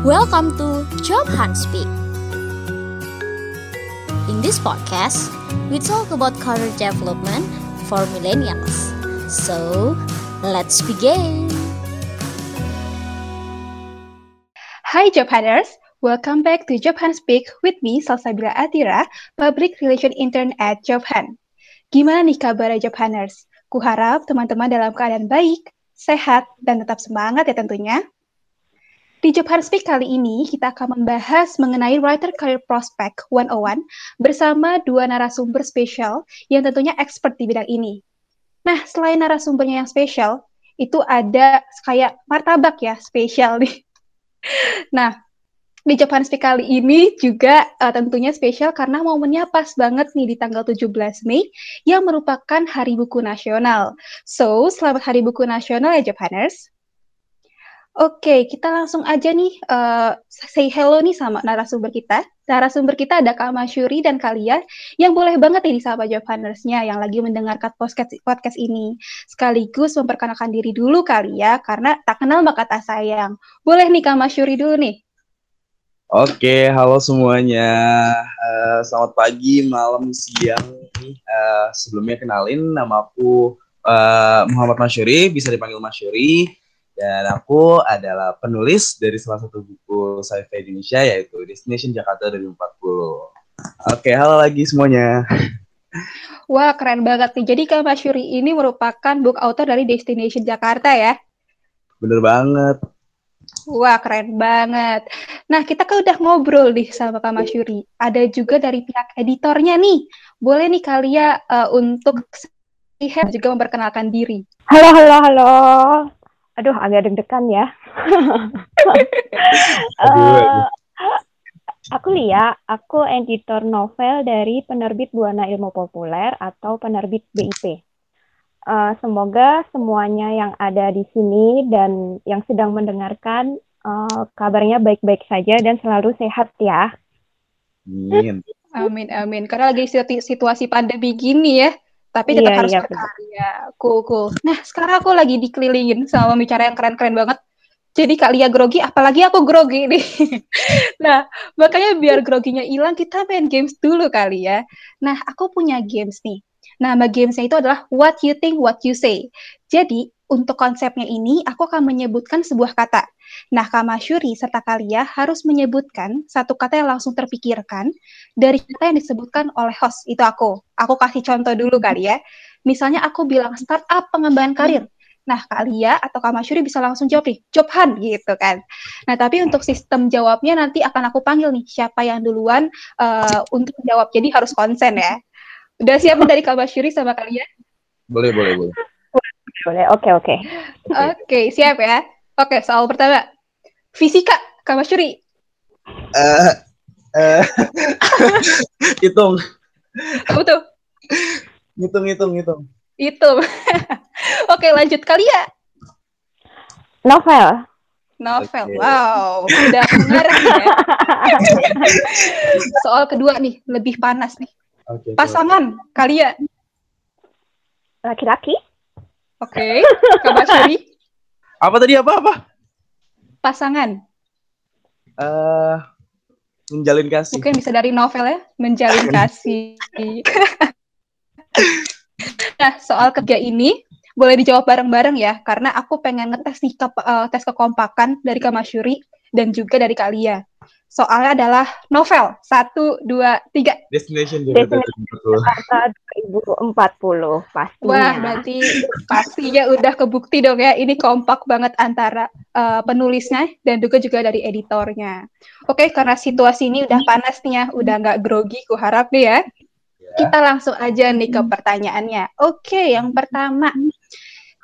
Welcome to Job Hunt Speak. In this podcast, we talk about career development for millennials. So, let's begin. Hi Job Hunters, welcome back to Job Hunt Speak with me Salsabila Atira, Public Relation Intern at Job Hunt. Gimana nih kabar Job Hunters? Kuharap teman-teman dalam keadaan baik, sehat, dan tetap semangat ya tentunya. Di Job Hunt Speak kali ini, kita akan membahas mengenai Writer Career Prospect 101 bersama dua narasumber spesial yang tentunya expert di bidang ini. Nah, selain narasumbernya yang spesial, itu ada kayak martabak ya, spesial nih. Nah, di Hunt Speak kali ini juga uh, tentunya spesial karena momennya pas banget nih di tanggal 17 Mei yang merupakan Hari Buku Nasional. So, selamat Hari Buku Nasional ya Job Hunters. Oke, kita langsung aja nih uh, say hello nih sama narasumber kita. Narasumber kita ada Kak Masyuri dan kalian yang boleh banget nih sama Hunters-nya yang lagi mendengarkan podcast, podcast ini. Sekaligus memperkenalkan diri dulu kali ya, karena tak kenal maka tak sayang. Boleh nih Kak Masyuri dulu nih. Oke, halo semuanya. Uh, selamat pagi, malam, siang. Uh, sebelumnya kenalin, nama aku uh, Muhammad Masyuri, bisa dipanggil Masyuri. Dan aku adalah penulis dari salah satu buku sci-fi Indonesia yaitu Destination Jakarta 2040. Oke, halo lagi semuanya. Wah, keren banget nih. Jadi Kak Mas Yuri ini merupakan book author dari Destination Jakarta ya? Bener banget. Wah, keren banget. Nah, kita kan udah ngobrol nih sama Kak Mas Yuri. Ada juga dari pihak editornya nih. Boleh nih kalian uh, untuk lihat juga memperkenalkan diri. Halo, halo, halo. Aduh, agak deg-degan ya. uh, aku Lia, aku editor novel dari penerbit Buana Ilmu Populer atau penerbit BIP. Uh, semoga semuanya yang ada di sini dan yang sedang mendengarkan uh, kabarnya baik-baik saja dan selalu sehat ya. Amin. Amin, amin. Karena lagi situasi pandemi gini ya tapi tetap iya, harus iya, berkarya. Cool, cool. Nah, sekarang aku lagi dikelilingin sama bicara yang keren-keren banget. Jadi Kak Lia grogi, apalagi aku grogi nih. nah, makanya biar groginya hilang, kita main games dulu kali ya. Nah, aku punya games nih. Nama gamesnya itu adalah What You Think, What You Say. Jadi, untuk konsepnya ini, aku akan menyebutkan sebuah kata. Nah, Kamasyuri serta Kalia harus menyebutkan satu kata yang langsung terpikirkan dari kata yang disebutkan oleh host. Itu aku. Aku kasih contoh dulu kali ya. Misalnya aku bilang startup pengembangan karir. Nah, Kalia atau Kamasyuri bisa langsung jawab nih, Jobhan gitu kan. Nah, tapi untuk sistem jawabnya nanti akan aku panggil nih siapa yang duluan uh, untuk jawab. Jadi harus konsen ya. Udah siap dari Kamasyuri sama Kalia? Boleh, boleh, boleh. Boleh, oke, oke. Oke, siap ya. Oke, soal pertama. Fisika, Kak Mas Curi. Uh, uh, hitung. Apa tuh? Hitung, hitung, hitung. Hitung. Oke, lanjut kali ya. Novel. Novel, okay. wow, udah mengerti ya. Soal kedua nih, lebih panas nih. Okay, Pasangan, kali ya. Laki-laki. Oke, okay. Kak Curi. Apa tadi apa apa? Pasangan. Eh uh, menjalin kasih. Mungkin bisa dari novel ya, menjalin kasih. nah, soal ketiga ini boleh dijawab bareng-bareng ya, karena aku pengen ngetes nih ke, uh, tes kekompakan dari Kamasyuri dan juga dari Kalia. Soalnya adalah novel. Satu, dua, tiga. Destination Jakarta 2040 pastinya. Wah, berarti pastinya udah kebukti dong ya. Ini kompak banget antara uh, penulisnya dan juga juga dari editornya. Oke, karena situasi ini udah panas nih ya, udah nggak grogi, ku harap nih ya. ya. Kita langsung aja nih ke pertanyaannya. Oke, yang pertama,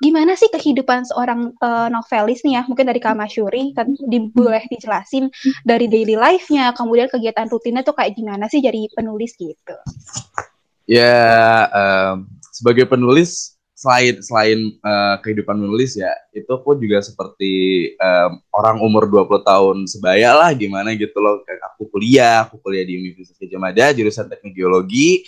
gimana sih kehidupan seorang uh, novelis nih ya? Mungkin dari Kamasyuri kan di, boleh dijelasin dari daily life-nya kemudian kegiatan rutinnya tuh kayak gimana sih jadi penulis gitu? Ya um, sebagai penulis selain selain uh, kehidupan menulis ya itu aku juga seperti um, orang umur 20 tahun sebaya lah gimana gitu loh. Aku kuliah aku kuliah di Universitas Gajah Mada jurusan teknik geologi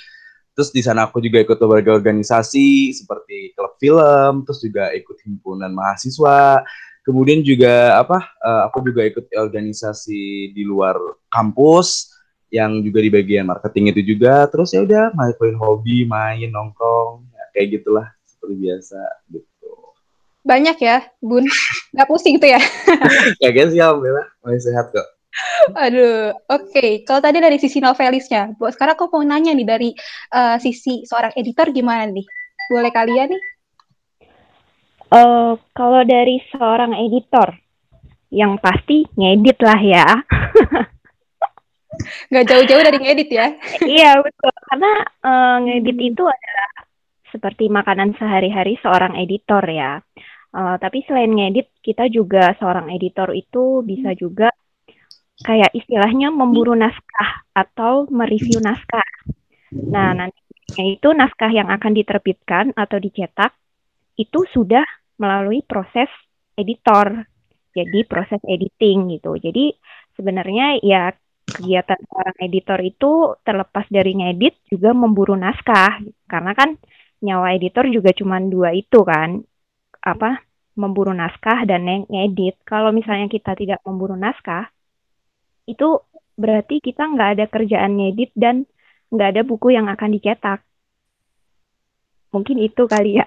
Terus di sana aku juga ikut berbagai organisasi seperti klub film, terus juga ikut himpunan mahasiswa. kemudian juga apa uh, aku juga ikut organisasi di luar kampus yang juga di bagian marketing itu juga. Terus ya udah main hobi main nongkrong ya, kayak gitulah seperti biasa gitu. Banyak ya bun. Nggak pusing tuh ya? Kagak sih alhamdulillah masih sehat kok Aduh, oke. Okay. Kalau tadi dari sisi novelisnya, buat sekarang aku mau nanya nih dari uh, sisi seorang editor gimana nih? Boleh kalian nih? Uh, kalau dari seorang editor, yang pasti ngedit lah ya. Gak jauh-jauh dari ngedit ya? iya betul, karena uh, ngedit itu adalah seperti makanan sehari-hari seorang editor ya. Uh, tapi selain ngedit, kita juga seorang editor itu bisa juga kayak istilahnya memburu naskah atau mereview naskah. Nah, nantinya itu naskah yang akan diterbitkan atau dicetak itu sudah melalui proses editor. Jadi proses editing gitu. Jadi sebenarnya ya kegiatan seorang editor itu terlepas dari ngedit juga memburu naskah karena kan nyawa editor juga cuma dua itu kan apa memburu naskah dan ngedit. Kalau misalnya kita tidak memburu naskah, itu berarti kita nggak ada kerjaan ngedit dan nggak ada buku yang akan dicetak. Mungkin itu kali ya.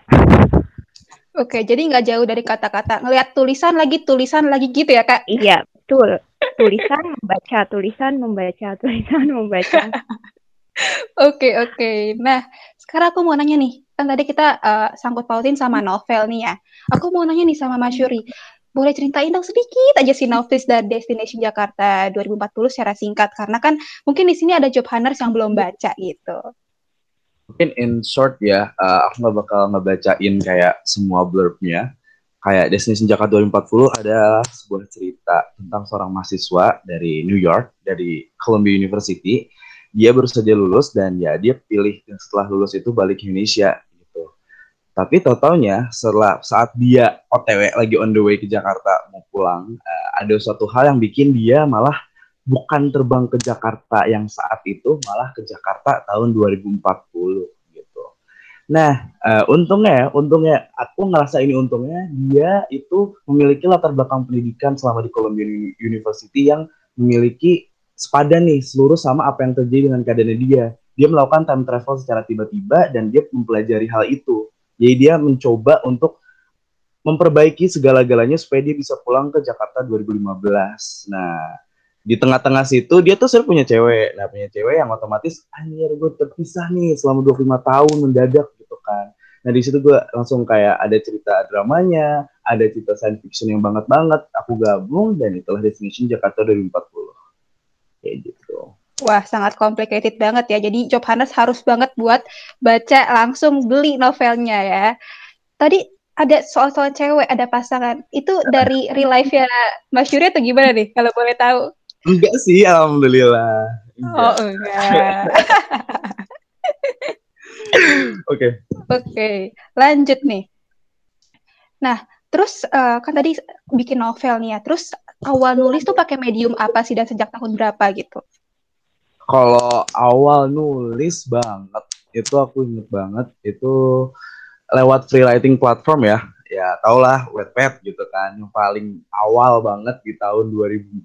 Oke, jadi nggak jauh dari kata-kata. Ngelihat tulisan lagi, tulisan lagi gitu ya, Kak? Iya, betul. Tulisan membaca, tulisan membaca, tulisan membaca. Oke, oke. Nah, sekarang aku mau nanya nih. Kan tadi kita uh, sangkut pautin sama novel nih ya. Aku mau nanya nih sama Mas Yuri boleh ceritain dong sedikit aja sinopsis dari Destination Jakarta 2040 secara singkat karena kan mungkin di sini ada job hunters yang belum baca gitu. Mungkin in short ya, uh, aku nggak bakal ngebacain kayak semua blurbnya. Kayak Destination Jakarta 2040 ada sebuah cerita tentang seorang mahasiswa dari New York, dari Columbia University. Dia baru saja lulus dan ya dia pilih setelah lulus itu balik ke Indonesia tapi totalnya setelah saat dia OTW lagi on the way ke Jakarta mau pulang, uh, ada suatu hal yang bikin dia malah bukan terbang ke Jakarta yang saat itu, malah ke Jakarta tahun 2040 gitu. Nah, uh, untungnya, untungnya aku ngerasa ini untungnya dia itu memiliki latar belakang pendidikan selama di Columbia University yang memiliki sepadan nih seluruh sama apa yang terjadi dengan keadaannya dia. Dia melakukan time travel secara tiba-tiba dan dia mempelajari hal itu jadi dia mencoba untuk memperbaiki segala-galanya supaya dia bisa pulang ke Jakarta 2015. Nah, di tengah-tengah situ dia tuh sering punya cewek. Nah, punya cewek yang otomatis anjir gue terpisah nih selama 25 tahun mendadak gitu kan. Nah, di situ gue langsung kayak ada cerita dramanya, ada cerita science fiction yang banget banget. Aku gabung dan itulah Destination Jakarta 2040. Kayak gitu. Wah, sangat complicated banget ya. Jadi job hunters harus banget buat baca langsung beli novelnya ya. Tadi ada soal-soal cewek, ada pasangan. Itu dari real life ya Mas Yuri atau gimana nih kalau boleh tahu? Enggak sih, alhamdulillah. Enggak. Oh, enggak. Oke. Oke, lanjut nih. Nah, terus uh, kan tadi bikin novel nih ya. Terus awal nulis tuh pakai medium apa sih dan sejak tahun berapa gitu? Kalau awal nulis banget itu aku inget banget itu lewat free writing platform ya. Ya tau lah Wattpad gitu kan yang paling awal banget di tahun 2014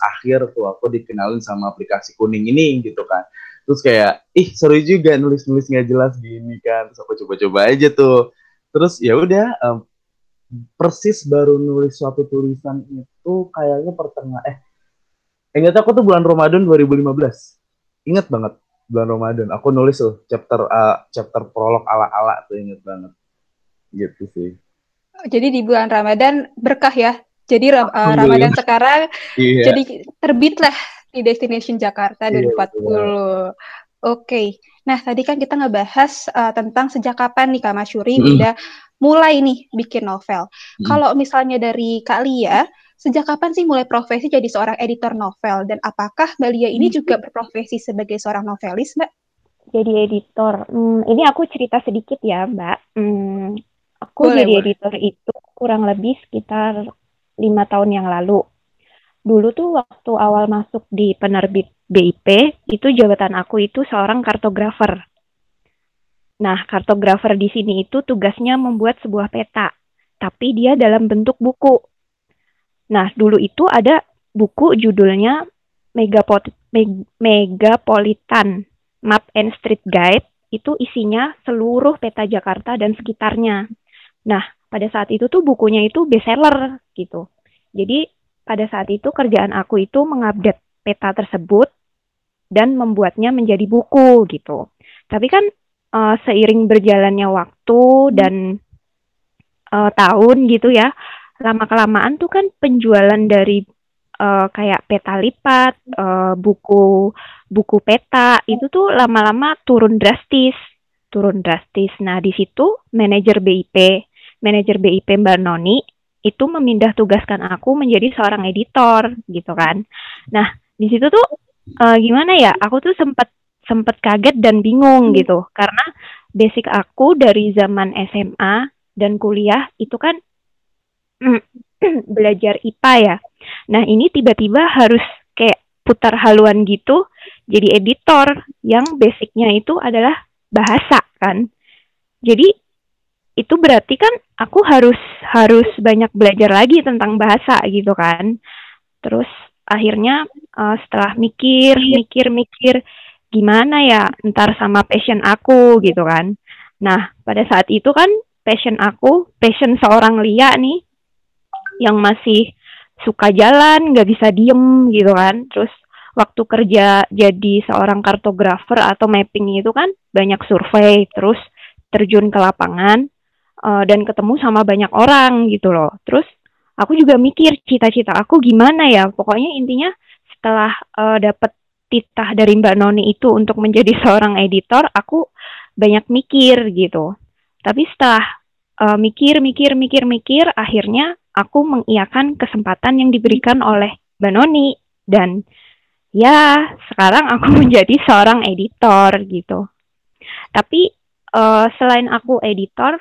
akhir tuh aku dikenalin sama aplikasi kuning ini gitu kan. Terus kayak ih seru juga nulis-nulis nggak jelas gini kan. Terus aku coba-coba aja tuh. Terus ya udah um, persis baru nulis suatu tulisan itu kayaknya pertengahan eh ingat aku tuh bulan Ramadan 2015 inget banget bulan Ramadan. Aku nulis tuh chapter uh, chapter prolog ala-ala tuh inget banget. Gitu sih. Jadi di bulan Ramadan berkah ya. Jadi uh, Ramadan sekarang iya. jadi terbitlah di Destination Jakarta 2040. Iya, Oke. Okay. Nah, tadi kan kita ngebahas uh, tentang sejak kapan nih Kak Masyuri mm. udah mulai nih bikin novel. Mm. Kalau misalnya dari Kak Lia, Sejak kapan sih mulai profesi jadi seorang editor novel dan apakah Mbak Lia ini juga hmm. berprofesi sebagai seorang novelis, Mbak? Jadi editor, hmm, ini aku cerita sedikit ya, Mbak. Hmm, aku boleh, jadi boleh. editor itu kurang lebih sekitar lima tahun yang lalu. Dulu tuh waktu awal masuk di penerbit BIP, itu jabatan aku itu seorang kartografer. Nah, kartografer di sini itu tugasnya membuat sebuah peta, tapi dia dalam bentuk buku. Nah, dulu itu ada buku judulnya Megapot Meg Megapolitan Map and Street Guide. Itu isinya seluruh peta Jakarta dan sekitarnya. Nah, pada saat itu tuh bukunya itu bestseller gitu. Jadi pada saat itu kerjaan aku itu mengupdate peta tersebut dan membuatnya menjadi buku gitu. Tapi kan uh, seiring berjalannya waktu dan uh, tahun gitu ya, lama kelamaan tuh kan penjualan dari uh, kayak peta lipat, uh, buku buku peta itu tuh lama-lama turun drastis, turun drastis. Nah di situ manajer BIP, manajer BIP Mbak Noni itu memindah tugaskan aku menjadi seorang editor gitu kan. Nah di situ tuh uh, gimana ya? Aku tuh sempat sempat kaget dan bingung gitu karena basic aku dari zaman SMA dan kuliah itu kan belajar IPA ya. Nah ini tiba-tiba harus kayak putar haluan gitu jadi editor yang basicnya itu adalah bahasa kan. Jadi itu berarti kan aku harus harus banyak belajar lagi tentang bahasa gitu kan. Terus akhirnya uh, setelah mikir, mikir, mikir gimana ya ntar sama passion aku gitu kan. Nah, pada saat itu kan passion aku, passion seorang Lia nih yang masih suka jalan, nggak bisa diem gitu kan. Terus waktu kerja jadi seorang kartografer atau mapping itu kan banyak survei, terus terjun ke lapangan uh, dan ketemu sama banyak orang gitu loh. Terus aku juga mikir cita-cita aku gimana ya. Pokoknya intinya setelah uh, dapet titah dari Mbak Noni itu untuk menjadi seorang editor, aku banyak mikir gitu. Tapi setelah uh, mikir, mikir, mikir, mikir, akhirnya aku mengiakan kesempatan yang diberikan oleh Mbak Noni dan ya sekarang aku menjadi seorang editor gitu. Tapi uh, selain aku editor,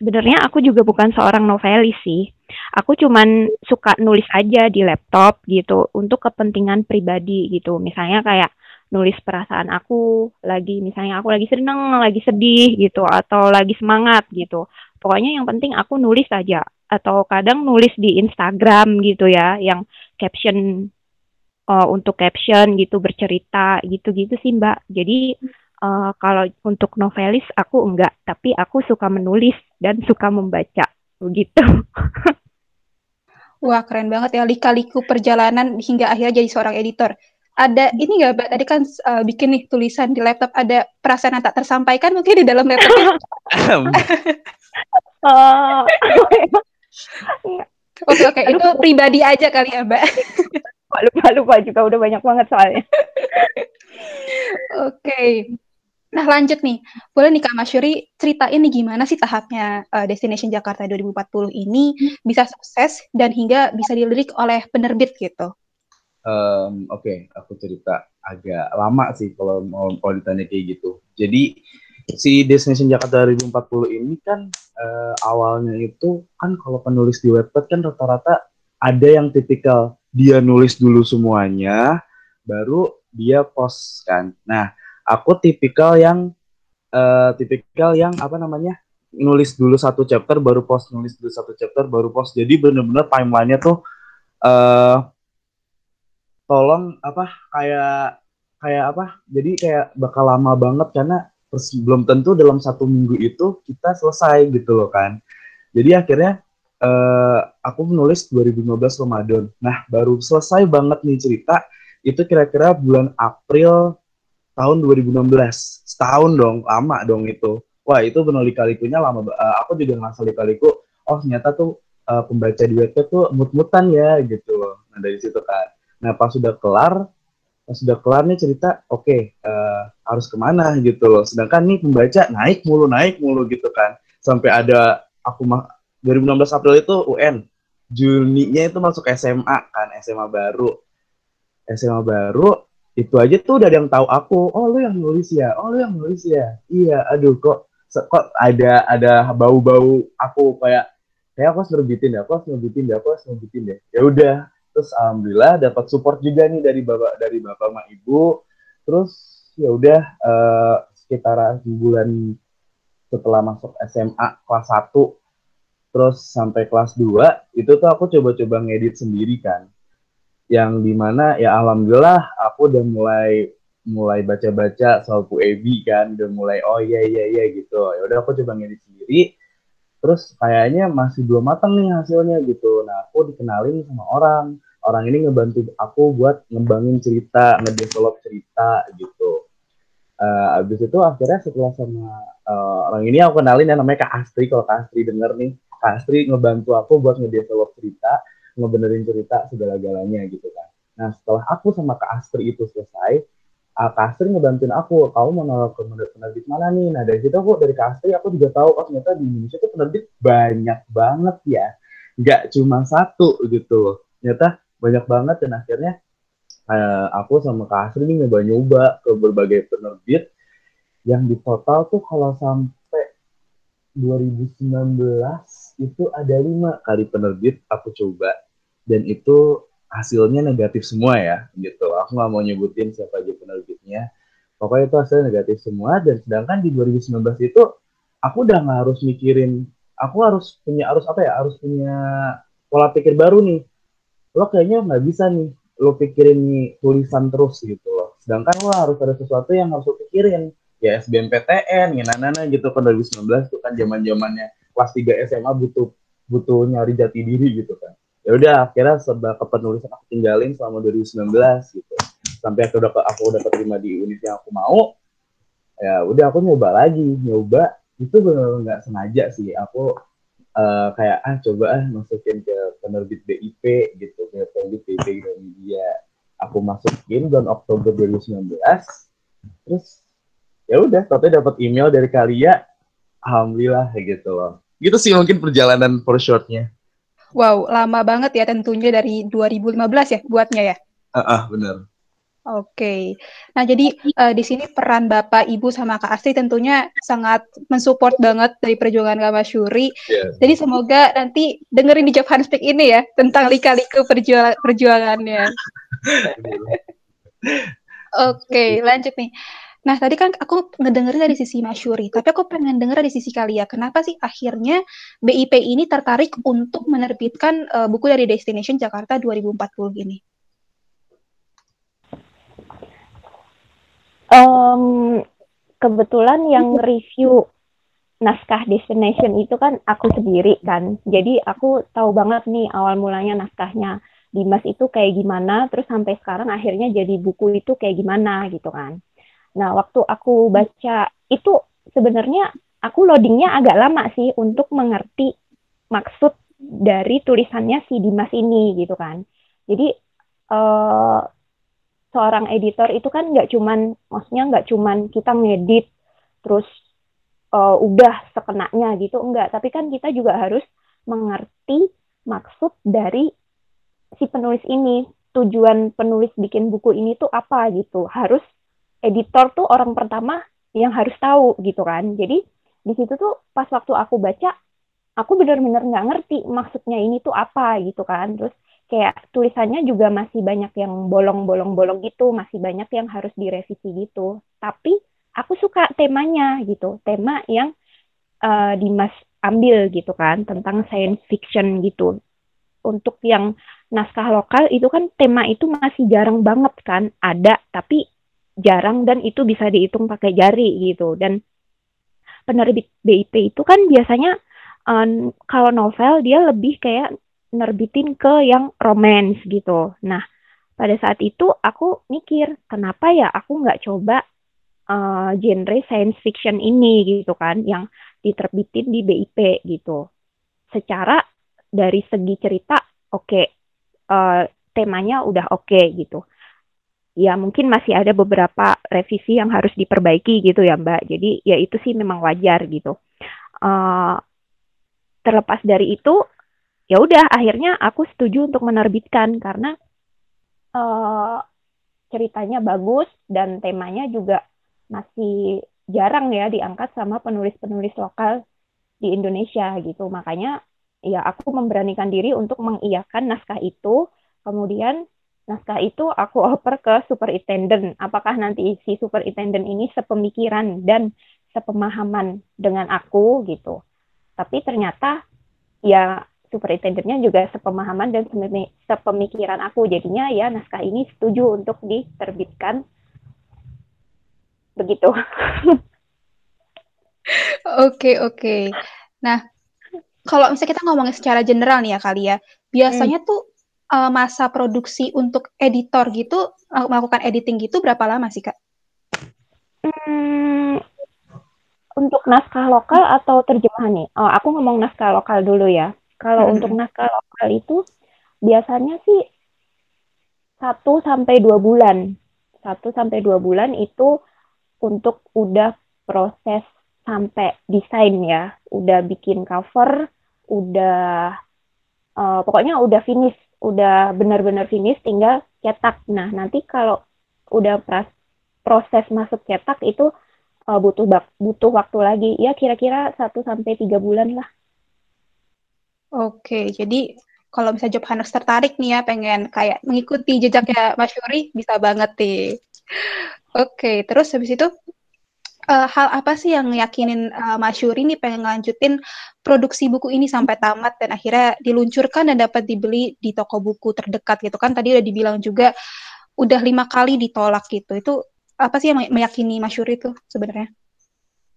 sebenarnya aku juga bukan seorang novelis sih. Aku cuman suka nulis aja di laptop gitu untuk kepentingan pribadi gitu. Misalnya kayak nulis perasaan aku lagi misalnya aku lagi seneng, lagi sedih gitu atau lagi semangat gitu. Pokoknya yang penting aku nulis aja atau kadang nulis di Instagram gitu ya yang caption uh, untuk caption gitu bercerita gitu-gitu sih Mbak. Jadi uh, kalau untuk novelis aku enggak, tapi aku suka menulis dan suka membaca begitu. Wah keren banget ya lika-liku perjalanan hingga akhirnya jadi seorang editor. Ada ini nggak mbak? Tadi kan uh, bikin nih tulisan di laptop ada perasaan yang tak tersampaikan mungkin di dalam laptop. Oh. Oke oke itu pribadi aja kali ya mbak. lupa lupa juga udah banyak banget soalnya. Oke. Okay. Nah lanjut nih, boleh nih Kak Masyuri ceritain nih gimana sih tahapnya uh, Destination Jakarta 2040 ini bisa sukses dan hingga bisa dilirik oleh penerbit gitu? Um, Oke, okay. aku cerita agak lama sih kalau mau kalau ditanya kayak gitu. Jadi si Destination Jakarta 2040 ini kan uh, awalnya itu kan kalau penulis di webpad kan rata-rata ada yang tipikal dia nulis dulu semuanya, baru dia post kan. Nah aku tipikal yang uh, tipikal yang apa namanya nulis dulu satu chapter baru post nulis dulu satu chapter baru post jadi bener-bener timelinenya tuh uh, tolong apa kayak kayak apa jadi kayak bakal lama banget karena belum tentu dalam satu minggu itu kita selesai gitu loh kan. Jadi akhirnya uh, aku menulis 2015 Ramadan. Nah baru selesai banget nih cerita itu kira-kira bulan April tahun 2016 setahun dong lama dong itu. Wah itu benar lika-likunya lama uh, aku juga nggak lika-liku oh ternyata tuh uh, pembaca di webpad tuh mut-mutan ya gitu loh. Nah dari situ kan. Nah pas sudah kelar pas sudah kelar nih cerita oke okay, uh, harus ke mana gitu loh. Sedangkan nih pembaca naik mulu naik mulu gitu kan. Sampai ada aku mah 2016 April itu UN Juninya itu masuk SMA kan SMA baru. SMA baru itu aja tuh udah ada yang tahu aku. Oh lu yang nulis ya? Oh lu yang nulis ya? Iya aduh kok kok ada ada bau-bau aku kayak kayak aku harus nerbitin ya aku harus nerbitin ya aku harus nerbitin deh. Ya udah terus alhamdulillah dapat support juga nih dari bapak dari bapak sama ibu. Terus ya udah uh, sekitar bulan setelah masuk SMA kelas 1 terus sampai kelas 2 itu tuh aku coba-coba ngedit sendiri kan. Yang di mana ya alhamdulillah aku udah mulai mulai baca-baca soal Bu Ebi kan udah mulai oh iya iya iya gitu. Ya udah aku coba ngedit sendiri. Terus kayaknya masih belum matang nih hasilnya gitu. Nah aku dikenalin sama orang orang ini ngebantu aku buat ngembangin cerita ngedevelop cerita gitu uh, abis itu akhirnya setelah sama uh, orang ini aku kenalin yang namanya Kak Astri kalau Kak Astri denger nih Kak Astri ngebantu aku buat ngedevelop cerita, ngebenerin cerita segala-galanya gitu kan. Nah setelah aku sama Kak Astri itu selesai, uh, Kak Astri ngebantuin aku, kamu mau nolong ke penerbit mana nih? Nah dari situ aku dari Kak Astri aku juga tahu, oh ternyata di Indonesia tuh penerbit banyak banget ya, nggak cuma satu gitu Ternyata banyak banget dan akhirnya uh, aku sama Kak Astri ini nyoba-nyoba ke berbagai penerbit yang di total tuh kalau sampai 2019 itu ada lima kali penerbit aku coba. Dan itu hasilnya negatif semua ya gitu. Aku nggak mau nyebutin siapa aja penerbitnya. Pokoknya itu hasilnya negatif semua dan sedangkan di 2019 itu aku udah nggak harus mikirin aku harus punya harus apa ya harus punya pola pikir baru nih lo kayaknya nggak bisa nih lo pikirin nih tulisan terus gitu loh. Sedangkan lo harus ada sesuatu yang harus lo pikirin. Ya SBMPTN, nana gitu kan 2019 itu kan zaman zamannya kelas 3 SMA butuh butuh nyari jati diri gitu kan. Ya udah akhirnya sebab kepenulisan aku tinggalin selama 2019 gitu. Sampai aku udah aku udah keterima di univ yang aku mau ya udah aku nyoba lagi. Nyoba itu benar nggak sengaja sih. Aku uh, kayak ah coba ah masukin ke penerbit BIP gitu ke penerbit BIP Gramedia aku masukin bulan Oktober 2019 terus ya udah tapi dapat email dari Kalia alhamdulillah gitu loh gitu sih mungkin perjalanan for shortnya. Wow, lama banget ya tentunya dari 2015 ya buatnya ya? Ah, uh, uh, benar. Oke, nah jadi uh, di sini peran Bapak, Ibu, sama Kak Astri tentunya sangat mensupport banget dari perjuangan Kak Masyuri. Yeah. Jadi semoga nanti dengerin di Job Speak ini ya tentang lika-liku perjuangan perjuangannya. Oke, okay, lanjut nih. Nah, tadi kan aku ngedengerin dari sisi Masyuri, tapi aku pengen denger dari sisi Kalia. Kenapa sih akhirnya BIP ini tertarik untuk menerbitkan uh, buku dari Destination Jakarta 2040 ini? Um, kebetulan yang review naskah Destination itu kan aku sendiri kan. Jadi aku tahu banget nih awal mulanya naskahnya Dimas itu kayak gimana, terus sampai sekarang akhirnya jadi buku itu kayak gimana gitu kan. Nah, waktu aku baca itu sebenarnya aku loadingnya agak lama sih untuk mengerti maksud dari tulisannya si Dimas ini gitu kan. Jadi uh, seorang editor itu kan nggak cuman, maksudnya nggak cuman kita ngedit terus uh, udah sekenanya gitu, enggak. Tapi kan kita juga harus mengerti maksud dari si penulis ini, tujuan penulis bikin buku ini tuh apa gitu. Harus editor tuh orang pertama yang harus tahu gitu kan. Jadi di situ tuh pas waktu aku baca, aku benar-benar nggak ngerti maksudnya ini tuh apa gitu kan. Terus kayak tulisannya juga masih banyak yang bolong-bolong-bolong gitu, masih banyak yang harus direvisi gitu. Tapi aku suka temanya gitu, tema yang uh, Dimas ambil gitu kan tentang science fiction gitu. Untuk yang naskah lokal itu kan tema itu masih jarang banget kan ada, tapi jarang dan itu bisa dihitung pakai jari gitu dan penerbit BIP itu kan biasanya um, kalau novel dia lebih kayak nerbitin ke yang romance gitu. Nah pada saat itu aku mikir kenapa ya aku nggak coba uh, genre science fiction ini gitu kan yang diterbitin di BIP gitu. Secara dari segi cerita oke okay, uh, temanya udah oke okay, gitu ya mungkin masih ada beberapa revisi yang harus diperbaiki gitu ya Mbak. Jadi ya itu sih memang wajar gitu. Uh, terlepas dari itu, ya udah akhirnya aku setuju untuk menerbitkan karena uh, ceritanya bagus dan temanya juga masih jarang ya diangkat sama penulis-penulis lokal di Indonesia gitu. Makanya ya aku memberanikan diri untuk mengiyakan naskah itu, kemudian naskah itu aku oper ke superintendent. Apakah nanti si superintendent ini sepemikiran dan sepemahaman dengan aku gitu. Tapi ternyata ya superintendentnya juga sepemahaman dan sepemikiran aku jadinya ya naskah ini setuju untuk diterbitkan begitu. Oke, oke. Nah, kalau misalnya kita ngomongin secara general nih ya kali ya, biasanya hmm. tuh uh, masa produksi untuk editor gitu, uh, melakukan editing gitu berapa lama sih, Kak? Hmm, untuk naskah lokal atau terjemahan nih? Oh, aku ngomong naskah lokal dulu ya. Kalau hmm. untuk naskah lokal itu biasanya sih satu sampai dua bulan. Satu sampai dua bulan itu untuk udah proses sampai desain ya, udah bikin cover, udah uh, pokoknya udah finish, udah benar-benar finish, tinggal cetak. Nah nanti kalau udah pras, proses masuk cetak itu uh, butuh butuh waktu lagi, ya kira-kira 1 sampai tiga bulan lah. Oke, jadi kalau bisa job hunters tertarik nih ya pengen kayak mengikuti jejaknya Mas Yuri bisa banget nih. Oke, terus habis itu uh, hal apa sih yang yakinin uh, Mas Yuri nih pengen ngelanjutin produksi buku ini sampai tamat dan akhirnya diluncurkan dan dapat dibeli di toko buku terdekat gitu kan tadi udah dibilang juga udah lima kali ditolak gitu itu apa sih yang meyakini Mas Yuri itu sebenarnya?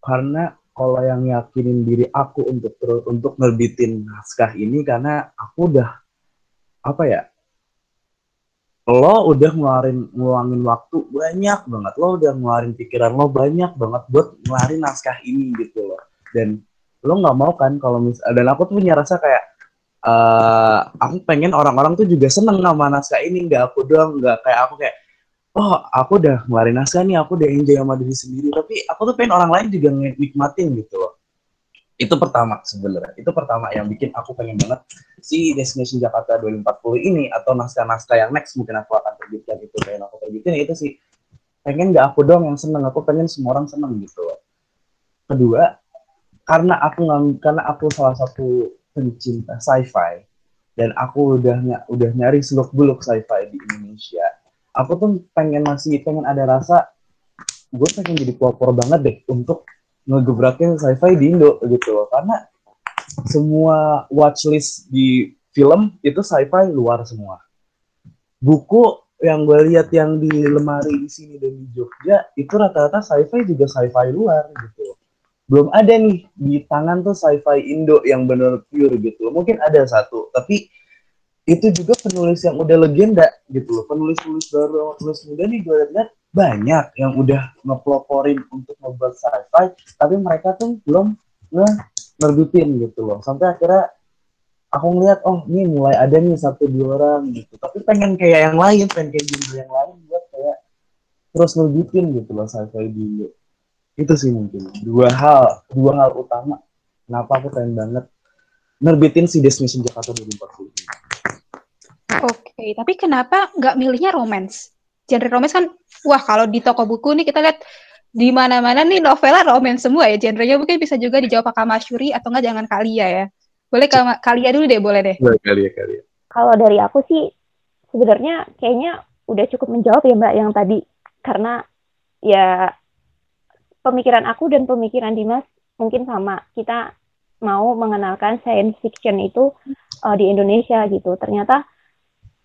Karena kalau yang yakinin diri aku untuk untuk nerbitin naskah ini karena aku udah apa ya lo udah ngeluarin ngeluangin waktu banyak banget. Lo udah ngeluarin pikiran lo banyak banget buat ngeluarin naskah ini gitu loh. Dan lo nggak mau kan kalau mis dan aku tuh punya rasa kayak uh, aku pengen orang-orang tuh juga seneng sama naskah ini. Nggak aku doang nggak kayak aku kayak oh aku udah ngeluarin naskah nih aku udah enjoy sama diri sendiri. Tapi aku tuh pengen orang lain juga nikmatin gitu loh. Itu pertama sebenarnya. Itu pertama yang bikin aku pengen banget si Destination Jakarta 2040 ini atau naskah-naskah yang next mungkin aku akan terbitkan itu pengen aku terbitin itu sih pengen gak aku dong yang seneng aku pengen semua orang seneng gitu kedua karena aku karena aku salah satu pencinta sci-fi dan aku udah udah nyari seluk beluk sci-fi di Indonesia aku tuh pengen masih pengen ada rasa gue pengen jadi pelopor banget deh untuk ngegebrakin sci-fi di Indo gitu loh. Karena semua watchlist di film itu sci-fi luar semua. Buku yang gue lihat yang di lemari di sini dan di Jogja itu rata-rata sci-fi juga sci-fi luar gitu belum ada nih di tangan tuh sci-fi Indo yang bener pure gitu mungkin ada satu tapi itu juga penulis yang udah legenda gitu loh. Penulis-penulis baru penulis muda nih gue lihat banyak yang udah ngepeloporin untuk ngebuat sci-fi tapi mereka tuh belum nge nerbitin gitu loh. Sampai akhirnya aku ngeliat oh ini mulai ada nih satu dua orang gitu. Tapi pengen kayak yang lain pengen kayak yang lain buat kayak terus nerbitin gitu loh sci-fi dulu. Itu sih mungkin. Dua hal dua hal utama kenapa aku pengen banget nerbitin si Destination Jakarta 2040 Oke, okay, tapi kenapa nggak milihnya romance? genre romance kan wah kalau di toko buku nih kita lihat di mana-mana nih novelnya romance semua ya. Genrenya mungkin bisa juga dijawab pakai Mas Yuri atau enggak jangan Kalia ya. Boleh kalau Kalia dulu deh boleh deh. Boleh Kalia Kalia kalau dari aku sih sebenarnya kayaknya udah cukup menjawab ya Mbak yang tadi. Karena ya pemikiran aku dan pemikiran Dimas mungkin sama. Kita mau mengenalkan science fiction itu uh, di Indonesia gitu. Ternyata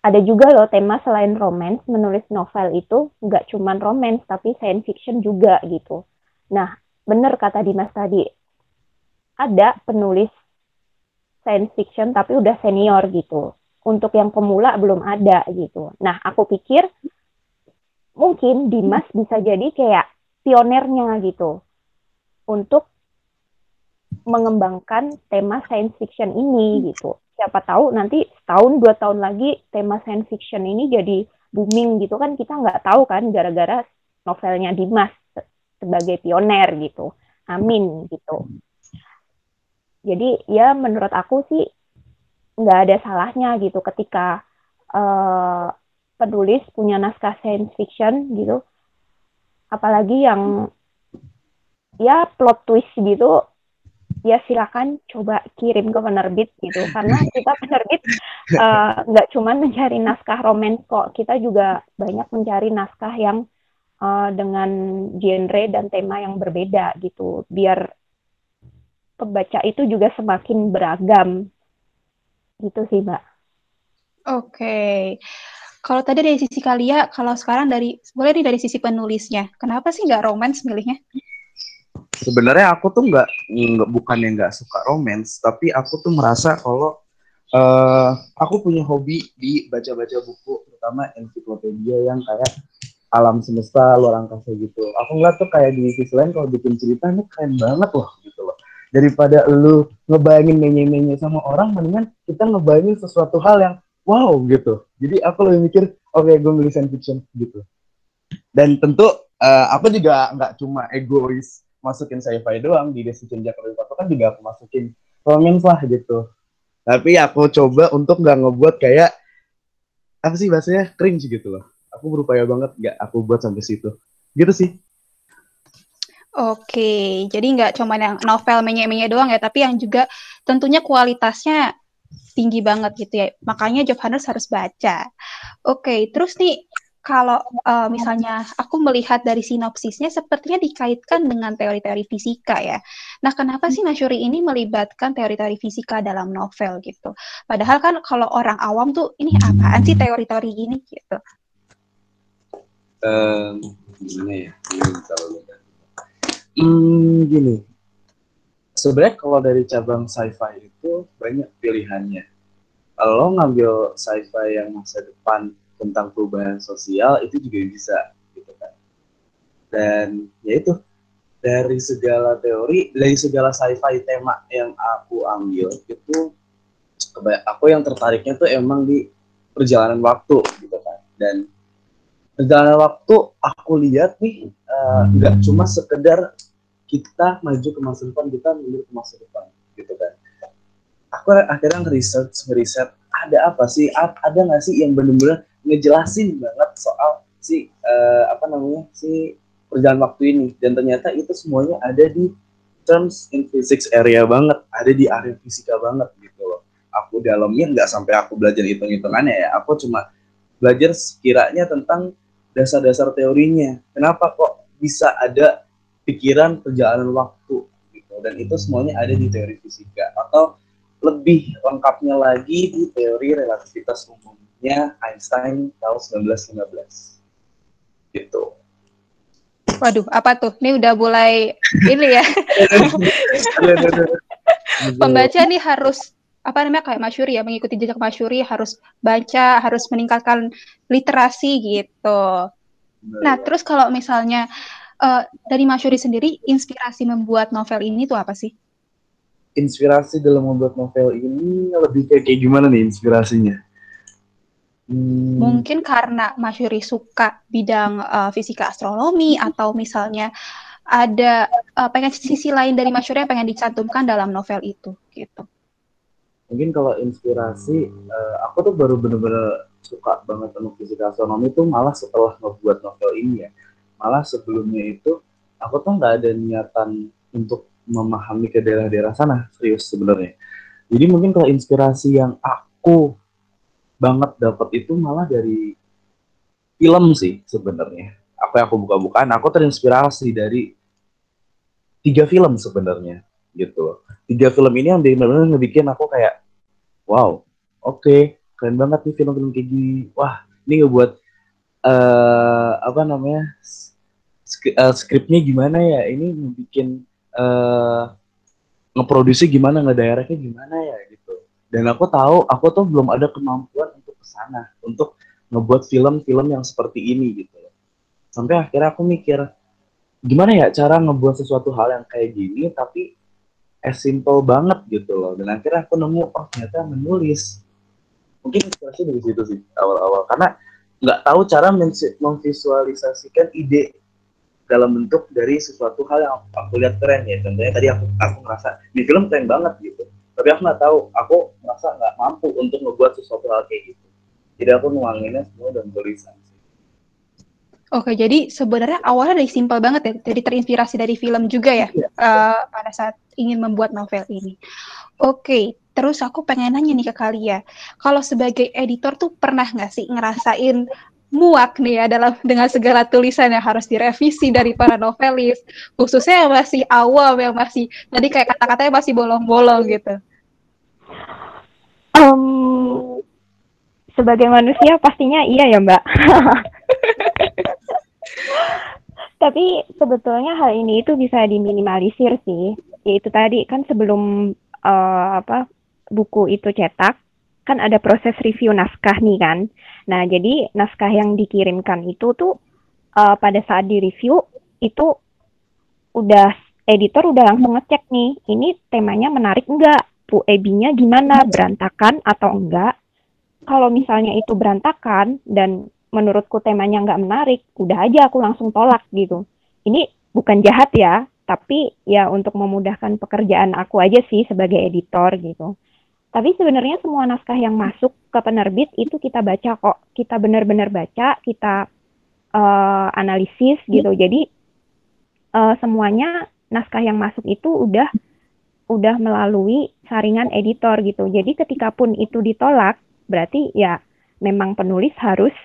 ada juga loh tema selain romance, menulis novel itu nggak cuma romance, tapi science fiction juga gitu. Nah, bener kata Dimas tadi, ada penulis science fiction tapi udah senior gitu. Untuk yang pemula belum ada gitu. Nah, aku pikir mungkin Dimas bisa jadi kayak pionernya gitu untuk mengembangkan tema science fiction ini gitu siapa tahu nanti setahun dua tahun lagi tema science fiction ini jadi booming gitu kan kita nggak tahu kan gara-gara novelnya Dimas sebagai pioner gitu. Amin gitu. Jadi ya menurut aku sih nggak ada salahnya gitu ketika uh, penulis punya naskah science fiction gitu. Apalagi yang ya plot twist gitu ya silakan coba kirim ke penerbit gitu karena kita penerbit eh, nggak uh, cuma mencari naskah romans kok kita juga banyak mencari naskah yang uh, dengan genre dan tema yang berbeda gitu biar pembaca itu juga semakin beragam Gitu sih, Mbak. Oke. Okay. Kalau tadi dari sisi Kalia, kalau sekarang dari boleh nih dari sisi penulisnya. Kenapa sih nggak romance milihnya? Sebenarnya aku tuh nggak nggak bukan yang nggak suka romance, tapi aku tuh merasa kalau uh, aku punya hobi di baca-baca buku, terutama ensiklopedia yang kayak alam semesta, luar angkasa gitu. Aku ngeliat tuh kayak di sisi lain kalau bikin cerita ini keren banget loh gitu loh. Daripada lu ngebayangin menye-menye sama orang, mendingan kita ngebayangin sesuatu hal yang wow gitu. Jadi aku lebih mikir, oke okay, gue milih science fiction gitu. Dan tentu uh, aku juga nggak cuma egois masukin sci-fi doang di Decision Jakarta kan juga aku masukin romance lah gitu. Tapi aku coba untuk nggak ngebuat kayak apa sih bahasanya cringe gitu loh. Aku berupaya banget nggak aku buat sampai situ. Gitu sih. Oke, jadi nggak cuma yang novel menye-menye doang ya, tapi yang juga tentunya kualitasnya tinggi banget gitu ya. Makanya job hunters harus baca. Oke, okay, terus nih kalau uh, misalnya aku melihat dari sinopsisnya sepertinya dikaitkan dengan teori-teori fisika ya. Nah, kenapa sih Masyuri ini melibatkan teori-teori fisika dalam novel gitu? Padahal kan kalau orang awam tuh ini apaan sih teori-teori ini gitu? Um, gimana ya? Hmm, gini, sebenarnya kalau dari cabang sci-fi itu banyak pilihannya. Kalau ngambil sci-fi yang masa depan tentang perubahan sosial itu juga bisa gitu kan. Dan ya itu dari segala teori, dari segala sci-fi tema yang aku ambil itu aku yang tertariknya tuh emang di perjalanan waktu gitu kan. Dan perjalanan waktu aku lihat nih eh, nggak uh, cuma sekedar kita maju ke masa depan kita mundur ke masa depan gitu kan aku akhirnya ngeriset ngeriset ada apa sih ada nggak sih yang benar-benar ngejelasin banget soal si uh, apa namanya si perjalanan waktu ini. Dan ternyata itu semuanya ada di terms in physics area banget. Ada di area fisika banget gitu loh. Aku dalamnya nggak sampai aku belajar hitung-hitungannya ya. Aku cuma belajar sekiranya tentang dasar-dasar teorinya. Kenapa kok bisa ada pikiran perjalanan waktu gitu. Dan itu semuanya ada di teori fisika. Atau lebih lengkapnya lagi di teori relativitas umumnya Einstein tahun 1915 gitu Waduh, apa tuh? Ini udah mulai ini ya. Pembaca nih harus apa namanya kayak Masyuri ya, mengikuti jejak Masyuri harus baca, harus meningkatkan literasi gitu. Nah, terus kalau misalnya uh, dari Masyuri sendiri inspirasi membuat novel ini tuh apa sih? Inspirasi dalam membuat novel ini lebih kayak, kayak gimana nih inspirasinya? Hmm. Mungkin karena Masyuri suka bidang uh, fisika astronomi atau misalnya ada uh, pengen sisi lain dari Masyuri yang pengen dicantumkan dalam novel itu gitu. Mungkin kalau inspirasi uh, aku tuh baru bener-bener suka banget sama fisika astronomi tuh malah setelah membuat novel ini ya malah sebelumnya itu aku tuh nggak ada niatan untuk memahami ke daerah-daerah sana serius sebenarnya jadi mungkin kalau inspirasi yang aku banget dapat itu malah dari film sih sebenarnya. Apa yang aku buka-bukaan aku terinspirasi dari tiga film sebenarnya gitu tiga film ini yang benar-benar ngebikin aku kayak wow oke okay, keren banget nih film-film kayak gini. Wah ini ngebuat uh, apa namanya uh, skripnya gimana ya? Ini bikin uh, ngeproduksi gimana ngedirectnya gimana ya? Gitu dan aku tahu aku tuh belum ada kemampuan untuk ke sana untuk ngebuat film-film yang seperti ini gitu. Sampai akhirnya aku mikir gimana ya cara ngebuat sesuatu hal yang kayak gini tapi as simple banget gitu loh. Dan akhirnya aku nemu oh ternyata menulis. Mungkin inspirasi dari situ sih awal-awal. Karena nggak tahu cara memvisualisasikan ide dalam bentuk dari sesuatu hal yang aku lihat keren ya. Contohnya tadi aku aku ngerasa di film keren banget gitu tapi aku nggak tahu. Aku merasa nggak mampu untuk membuat sesuatu hal kayak gitu. Jadi aku nuanginnya semua dalam tulisan Oke, jadi sebenarnya awalnya dari simpel banget ya, jadi terinspirasi dari film juga ya, ya. Uh, pada saat ingin membuat novel ini. Oke, terus aku pengen nanya nih ke kalian, kalau sebagai editor tuh pernah nggak sih ngerasain muak nih ya dalam dengan segala tulisan yang harus direvisi dari para novelis, khususnya yang masih awam, yang masih tadi kayak kata-katanya masih bolong-bolong gitu. Um, sebagai manusia pastinya iya ya Mbak. Tapi sebetulnya hal ini itu bisa diminimalisir sih. Yaitu tadi kan sebelum uh, apa buku itu cetak kan ada proses review naskah nih kan. Nah, jadi naskah yang dikirimkan itu tuh uh, pada saat di review itu udah editor udah langsung ngecek nih, ini temanya menarik enggak? Bu Ebinya gimana? Berantakan atau enggak? Kalau misalnya itu berantakan dan menurutku temanya nggak menarik, udah aja aku langsung tolak gitu. Ini bukan jahat ya, tapi ya untuk memudahkan pekerjaan aku aja sih sebagai editor gitu. Tapi sebenarnya semua naskah yang masuk ke penerbit itu kita baca kok, kita benar-benar baca, kita uh, analisis gitu. Jadi uh, semuanya naskah yang masuk itu udah udah melalui saringan editor gitu. Jadi ketika pun itu ditolak, berarti ya memang penulis harus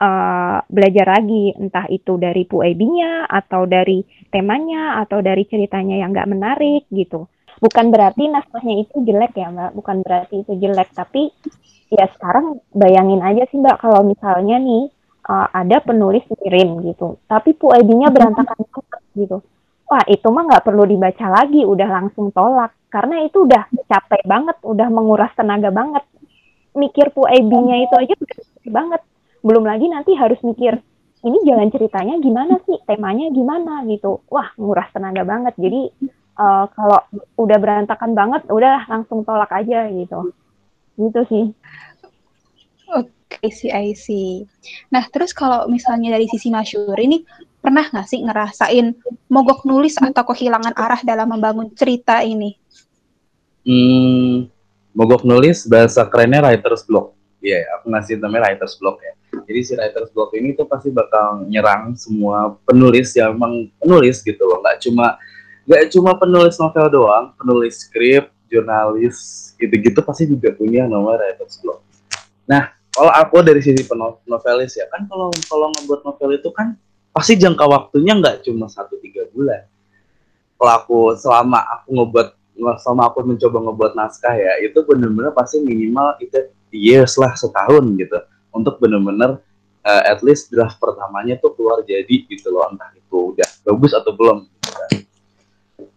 uh, belajar lagi entah itu dari puebinya atau dari temanya atau dari ceritanya yang nggak menarik gitu bukan berarti naskahnya itu jelek ya mbak. Bukan berarti itu jelek tapi ya sekarang bayangin aja sih mbak kalau misalnya nih uh, ada penulis kirim gitu tapi puebinya berantakan banget gitu. Wah itu mah nggak perlu dibaca lagi udah langsung tolak. Karena itu udah capek banget udah menguras tenaga banget. Mikir puebinya itu aja udah banget. Belum lagi nanti harus mikir ini jalan ceritanya gimana sih? Temanya gimana? gitu. Wah nguras tenaga banget. Jadi uh, kalau udah berantakan banget udah langsung tolak aja gitu. Gitu sih. Oke okay, sih I see. Nah terus kalau misalnya dari sisi Masyur ini pernah nggak sih ngerasain mogok nulis atau kehilangan arah dalam membangun cerita ini? Hmm, mogok nulis bahasa kerennya writer's block. Iya, yeah, aku ngasih namanya writer's block ya. Jadi si writer's block ini tuh pasti bakal nyerang semua penulis yang memang penulis gitu loh. Nggak cuma nggak cuma penulis novel doang, penulis skrip, jurnalis gitu-gitu pasti juga punya nama writer's block. Nah, kalau aku dari sisi penovelis ya kan kalau kalau ngebuat novel itu kan pasti jangka waktunya nggak cuma satu tiga bulan. Kalau aku selama aku ngebuat selama aku mencoba ngebuat naskah ya itu benar-benar pasti minimal itu years lah setahun gitu untuk bener-bener uh, at least draft pertamanya tuh keluar jadi gitu loh entah itu udah bagus atau belum gitu kan.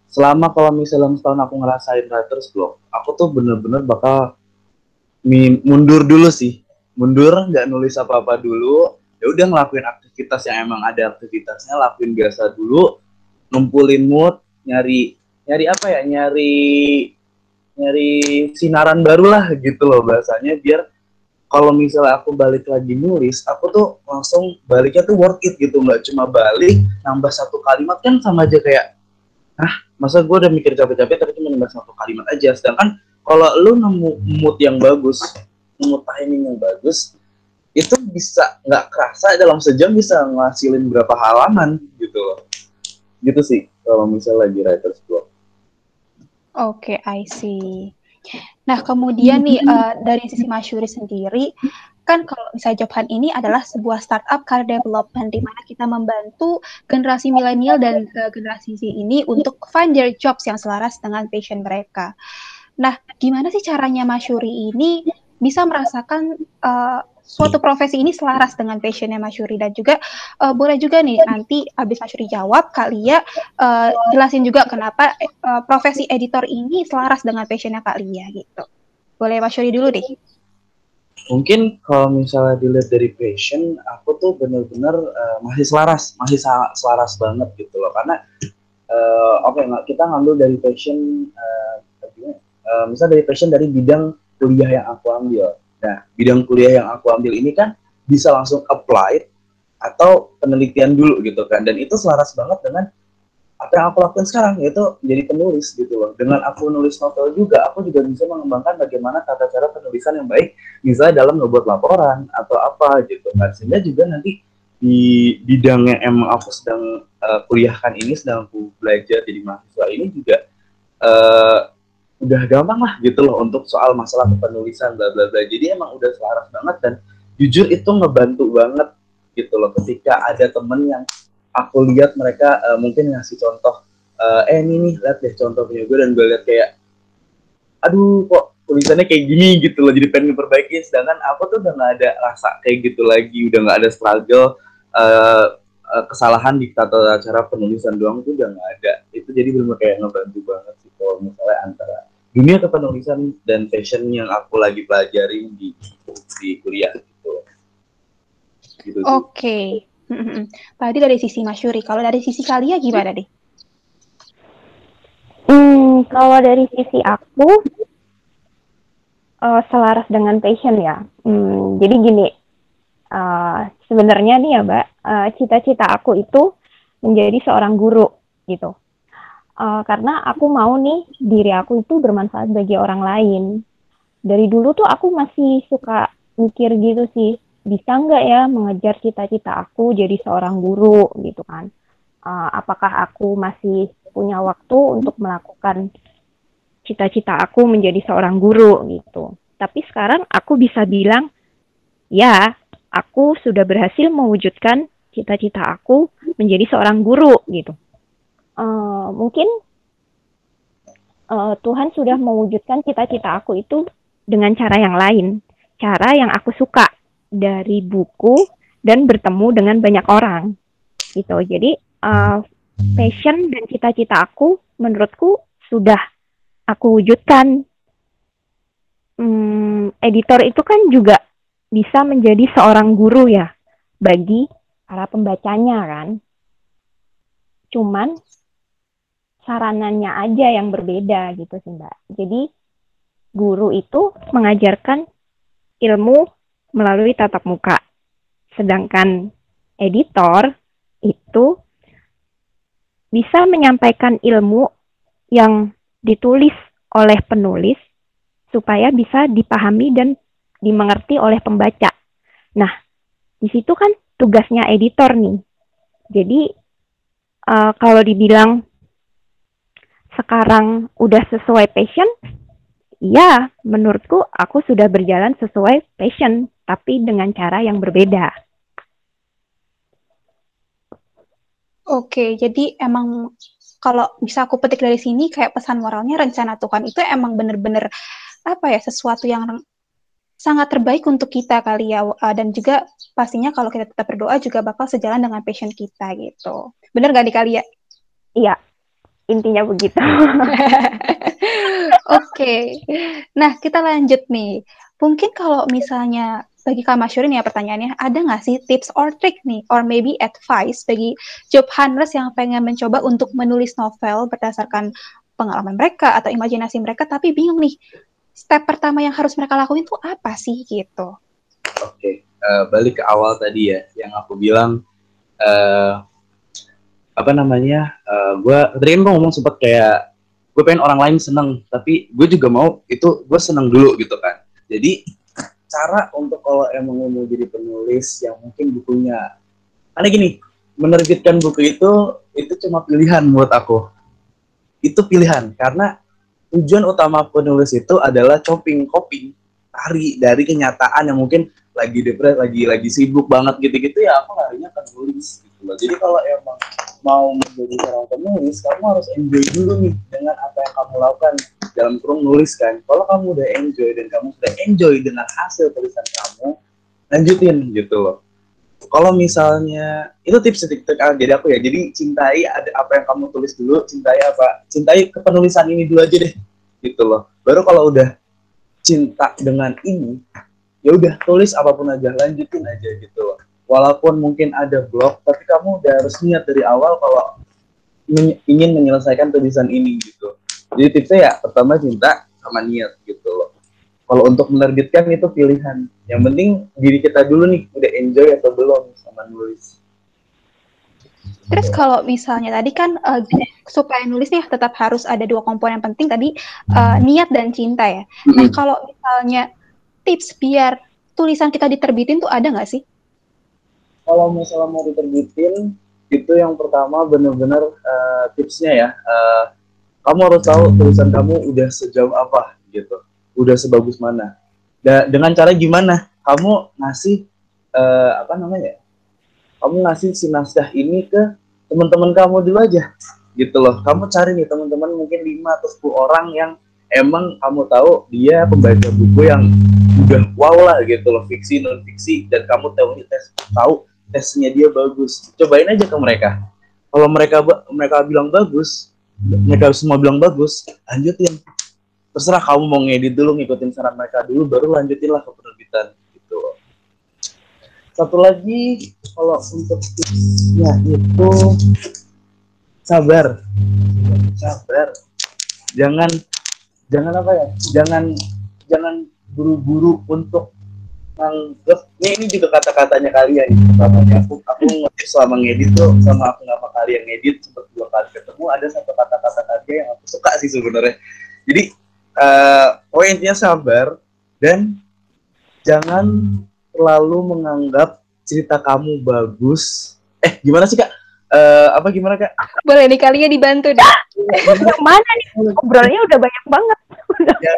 Selama kalau misalnya setahun aku ngerasain writer's block aku tuh bener-bener bakal mundur dulu sih. Mundur nggak nulis apa-apa dulu. Ya udah ngelakuin aktivitas yang emang ada aktivitasnya lakuin biasa dulu ngumpulin mood nyari nyari apa ya nyari nyari sinaran baru lah gitu loh bahasanya biar kalau misalnya aku balik lagi nulis aku tuh langsung baliknya tuh worth it gitu. Nggak cuma balik nambah satu kalimat kan sama aja kayak ah masa gue udah mikir capek-capek tapi cuma nambah satu kalimat aja. Sedangkan kalau lu nemu mood yang bagus nemu timing yang bagus itu bisa nggak kerasa dalam sejam bisa ngasilin berapa halaman gitu loh. Gitu sih kalau misalnya lagi writer's block. Oke, okay, I see. Nah, kemudian nih uh, dari sisi Masyuri sendiri, kan kalau misalnya Jobhan ini adalah sebuah startup car development di mana kita membantu generasi milenial dan uh, generasi Z ini untuk find their jobs yang selaras dengan passion mereka. Nah, gimana sih caranya Masyuri ini bisa merasakan uh, suatu profesi ini selaras dengan passionnya Mas Yuri dan juga uh, boleh juga nih nanti habis Mas Yuri jawab kali ya uh, jelasin juga kenapa uh, profesi editor ini selaras dengan passionnya Kak Lia gitu. Boleh Mas Yuri dulu deh. Mungkin kalau misalnya dilihat dari passion, aku tuh bener-bener uh, masih selaras, masih selaras banget gitu loh. Karena uh, oke okay, kita ngambil dari passion, uh, uh, misalnya dari passion dari bidang kuliah yang aku ambil Nah, bidang kuliah yang aku ambil ini kan bisa langsung apply atau penelitian dulu gitu kan. Dan itu selaras banget dengan apa yang aku lakukan sekarang yaitu jadi penulis gitu loh. Dengan aku nulis novel juga, aku juga bisa mengembangkan bagaimana tata cara penulisan yang baik, misalnya dalam membuat laporan atau apa gitu kan. Sehingga juga nanti di bidang yang emang aku sedang uh, kuliahkan ini, sedang aku belajar jadi mahasiswa ini juga uh, udah gampang lah gitu loh untuk soal masalah penulisan bla bla bla jadi emang udah selaras banget dan jujur itu ngebantu banget gitu loh ketika ada temen yang aku lihat mereka uh, mungkin ngasih contoh uh, eh ini nih lihat deh contoh punya gue dan gue lihat kayak aduh kok tulisannya kayak gini gitu loh jadi pengen diperbaiki sedangkan aku tuh udah nggak ada rasa kayak gitu lagi udah nggak ada struggle uh, uh, kesalahan di tata cara penulisan doang tuh udah nggak ada itu jadi benar kayak ngebantu banget sih kalau misalnya antara dunia kepenulisan dan fashion yang aku lagi pelajari di di kuliah gitu. gitu Oke. Okay. Tadi dari sisi Mas Yuri, kalau dari sisi kalian gimana deh? Hmm, kalau dari sisi aku, uh, selaras dengan passion ya. Hmm, jadi gini, uh, sebenarnya nih ya mbak, uh, cita-cita aku itu menjadi seorang guru gitu. Uh, karena aku mau nih diri aku itu bermanfaat bagi orang lain. Dari dulu tuh aku masih suka mikir gitu sih, bisa nggak ya mengejar cita-cita aku jadi seorang guru gitu kan? Uh, apakah aku masih punya waktu untuk melakukan cita-cita aku menjadi seorang guru gitu. Tapi sekarang aku bisa bilang, ya, aku sudah berhasil mewujudkan cita-cita aku menjadi seorang guru gitu. Uh, mungkin uh, Tuhan sudah mewujudkan cita-cita aku itu dengan cara yang lain, cara yang aku suka dari buku dan bertemu dengan banyak orang gitu. Jadi uh, passion dan cita-cita aku menurutku sudah aku wujudkan. Hmm, editor itu kan juga bisa menjadi seorang guru ya bagi para pembacanya kan. Cuman saranannya aja yang berbeda gitu sih Mbak. Jadi guru itu mengajarkan ilmu melalui tatap muka. Sedangkan editor itu bisa menyampaikan ilmu yang ditulis oleh penulis supaya bisa dipahami dan dimengerti oleh pembaca. Nah, di situ kan tugasnya editor nih. Jadi uh, kalau dibilang sekarang udah sesuai passion, ya menurutku aku sudah berjalan sesuai passion, tapi dengan cara yang berbeda. Oke, jadi emang kalau bisa aku petik dari sini kayak pesan moralnya rencana Tuhan itu emang bener-bener apa ya sesuatu yang sangat terbaik untuk kita kali ya uh, dan juga pastinya kalau kita tetap berdoa juga bakal sejalan dengan passion kita gitu. Bener gak di kali ya? Iya, intinya begitu. Oke, okay. nah kita lanjut nih. Mungkin kalau misalnya bagi Kak Masyuri nih ya pertanyaannya, ada nggak sih tips or trick nih, or maybe advice bagi job hunters yang pengen mencoba untuk menulis novel berdasarkan pengalaman mereka atau imajinasi mereka, tapi bingung nih, step pertama yang harus mereka lakuin itu apa sih gitu? Oke, okay. uh, eh, balik ke awal tadi ya, yang aku bilang, uh, apa namanya, uh, eh, gue tadi kan gue ngomong sempat kayak, gue pengen orang lain seneng, tapi gue juga mau itu gue seneng dulu gitu kan. Jadi cara untuk kalau emang mau jadi penulis yang mungkin bukunya karena gini menerbitkan buku itu itu cuma pilihan buat aku itu pilihan karena tujuan utama penulis itu adalah chopping coping tari dari kenyataan yang mungkin lagi depres lagi lagi sibuk banget gitu-gitu ya aku larinya ke nulis gitu loh. Jadi kalau emang mau menjadi seorang penulis kamu harus enjoy dulu nih dengan apa yang kamu lakukan dalam kurung nulis kan. Kalau kamu udah enjoy dan kamu sudah enjoy dengan hasil tulisan kamu lanjutin gitu loh. Kalau misalnya itu tips tips ah, jadi aku ya. Jadi cintai ada apa yang kamu tulis dulu cintai apa cintai kepenulisan ini dulu aja deh gitu loh. Baru kalau udah cinta dengan ini ya udah tulis apa pun aja lanjutin aja gitu. Walaupun mungkin ada blog tapi kamu udah harus niat dari awal kalau ingin menyelesaikan tulisan ini gitu. Jadi tipsnya ya pertama cinta sama niat gitu. Loh kalau untuk menerbitkan itu pilihan. Yang penting diri kita dulu nih udah enjoy atau belum sama nulis. Terus kalau misalnya tadi kan uh, supaya nulis nih tetap harus ada dua komponen penting tadi uh, niat dan cinta ya. Nah kalau misalnya tips biar tulisan kita diterbitin tuh ada nggak sih? Kalau misalnya mau diterbitin itu yang pertama benar-benar uh, tipsnya ya. Uh, kamu harus tahu tulisan kamu udah sejauh apa gitu, udah sebagus mana. Da dengan cara gimana? Kamu ngasih uh, apa namanya? Kamu ngasih si naskah ini ke teman-teman kamu dulu aja, gitu loh. Kamu cari nih teman-teman mungkin 5 atau 10 orang yang emang kamu tahu dia pembaca buku yang udah wow lah gitu loh fiksi non fiksi dan kamu tahu tes tahu tesnya dia bagus. Cobain aja ke mereka. Kalau mereka mereka bilang bagus mereka semua bilang bagus lanjutin. Terserah kamu mau ngedit dulu ngikutin saran mereka dulu baru lanjutin lah ke penerbitan gitu. Satu lagi kalau untuk tipsnya itu sabar. Sabar. Jangan jangan apa ya? Jangan jangan buru-buru untuk nganggep ini, ini juga kata-katanya kalian namanya aku aku ngerti selama ngedit tuh sama aku nggak kali yang ngedit sempat dua kali ketemu ada satu kata-kata tadi yang aku suka sih sebenarnya jadi uh, oh intinya sabar dan jangan terlalu menganggap cerita kamu bagus eh gimana sih kak uh, apa gimana kak? Boleh nih kalian dibantu deh. Mana nih? Ngobrolnya udah banyak banget. Yang,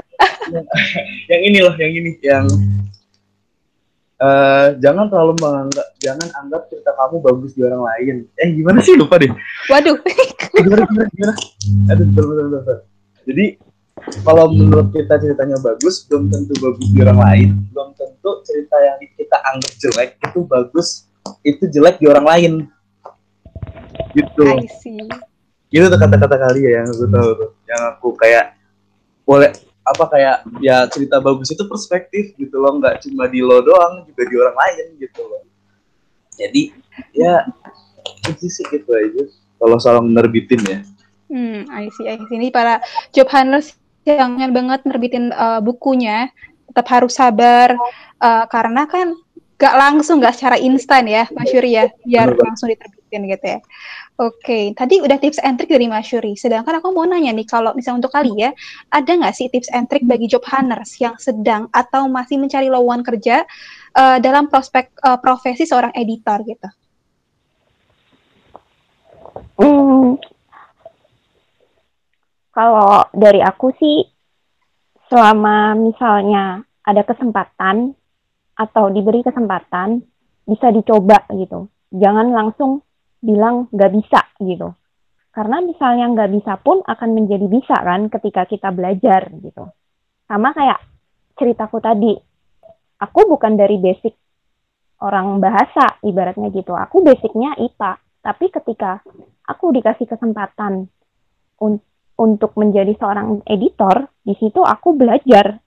yang, yang ini loh, yang ini, yang uh, jangan terlalu menganggap, jangan anggap cerita kamu bagus di orang lain. Eh gimana sih lupa deh. Waduh. gimana gimana gimana? Aduh betul betul betul. Jadi kalau menurut kita ceritanya bagus, belum tentu bagus di orang lain. Belum tentu cerita yang kita anggap jelek itu bagus, itu jelek di orang lain gitu I see. itu tuh kata-kata kali ya yang aku tahu tuh yang aku kayak boleh apa kayak ya cerita bagus itu perspektif gitu loh nggak cuma di lo doang juga di orang lain gitu loh. Jadi ya itu sih gitu aja kalau soal menerbitin ya. Hmm I see I see. Ini para job hunters yang banget nerbitin uh, bukunya tetap harus sabar uh, karena kan gak langsung gak secara instan ya Mas Yuri ya biar langsung diterbitin gitu ya Oke, okay. tadi udah tips and trick dari Mas Yuri. Sedangkan aku mau nanya nih, kalau misalnya untuk kali ya, ada nggak sih tips and trick bagi job hunters yang sedang atau masih mencari lowongan kerja uh, dalam prospek uh, profesi seorang editor gitu? Hmm, kalau dari aku sih, selama misalnya ada kesempatan atau diberi kesempatan, bisa dicoba gitu. Jangan langsung bilang nggak bisa gitu. Karena misalnya nggak bisa pun akan menjadi bisa kan ketika kita belajar gitu. Sama kayak ceritaku tadi, aku bukan dari basic orang bahasa ibaratnya gitu. Aku basicnya IPA, tapi ketika aku dikasih kesempatan un untuk menjadi seorang editor, di situ aku belajar.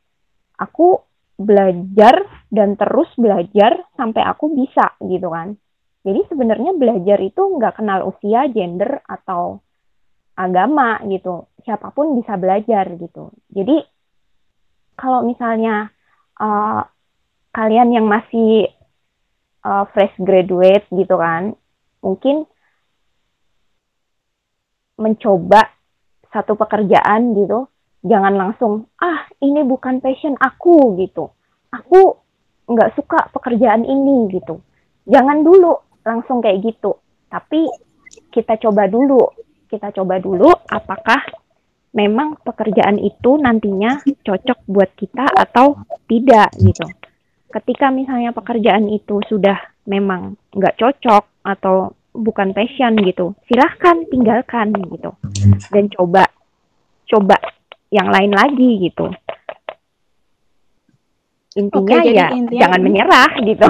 Aku belajar dan terus belajar sampai aku bisa gitu kan. Jadi sebenarnya belajar itu nggak kenal usia, gender, atau agama gitu. Siapa pun bisa belajar gitu. Jadi kalau misalnya uh, kalian yang masih uh, fresh graduate gitu kan, mungkin mencoba satu pekerjaan gitu, jangan langsung ah ini bukan passion aku gitu. Aku nggak suka pekerjaan ini gitu. Jangan dulu langsung kayak gitu. Tapi kita coba dulu, kita coba dulu apakah memang pekerjaan itu nantinya cocok buat kita atau tidak gitu. Ketika misalnya pekerjaan itu sudah memang nggak cocok atau bukan passion gitu, silahkan tinggalkan gitu dan coba coba yang lain lagi gitu. Intinya Oke, ya intinya jangan menyerah gitu.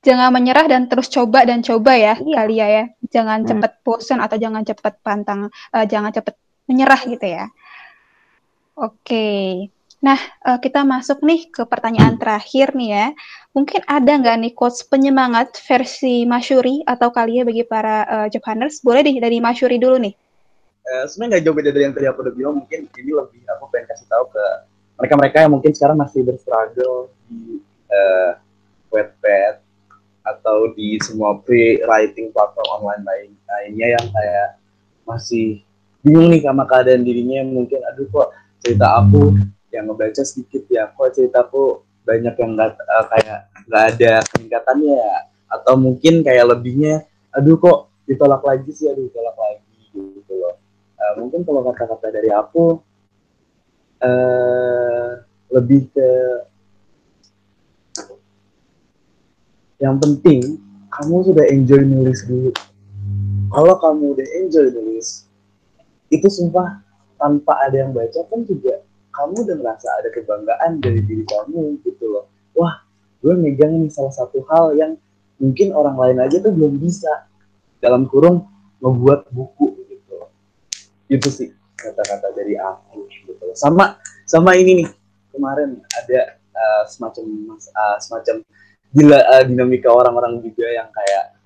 Jangan menyerah dan terus coba dan coba ya iya. kali ya ya. Jangan hmm. cepet bosan atau jangan cepet pantang, uh, jangan cepet menyerah gitu ya. Oke. Nah, uh, kita masuk nih ke pertanyaan terakhir nih ya. Mungkin ada nggak nih quotes penyemangat versi Masyuri atau kalian bagi para uh, job hunters? Boleh deh dari Masyuri dulu nih. Uh, sebenarnya nggak jauh beda dari yang tadi aku udah bilang. Mungkin ini lebih aku pengen kasih tahu ke mereka-mereka yang mungkin sekarang masih berstruggle di uh, Wattpad atau di semua free writing platform online lain lainnya yang kayak masih bingung nih sama keadaan dirinya mungkin aduh kok cerita aku yang ngebaca sedikit ya kok ceritaku banyak yang nggak uh, kayak nggak ada peningkatannya ya? Atau mungkin kayak lebihnya aduh kok ditolak lagi sih aduh ditolak lagi gitu loh. Uh, mungkin kalau kata-kata dari aku uh, lebih ke yang penting kamu sudah enjoy nulis dulu. Kalau kamu udah enjoy nulis itu sumpah tanpa ada yang baca pun juga kamu udah ngerasa ada kebanggaan dari diri kamu gitu loh. Wah gue megang nih salah satu hal yang mungkin orang lain aja tuh belum bisa dalam kurung ngebuat buku gitu itu sih kata-kata dari aku gitu loh. sama sama ini nih kemarin ada uh, semacam uh, semacam gila uh, dinamika orang-orang juga yang kayak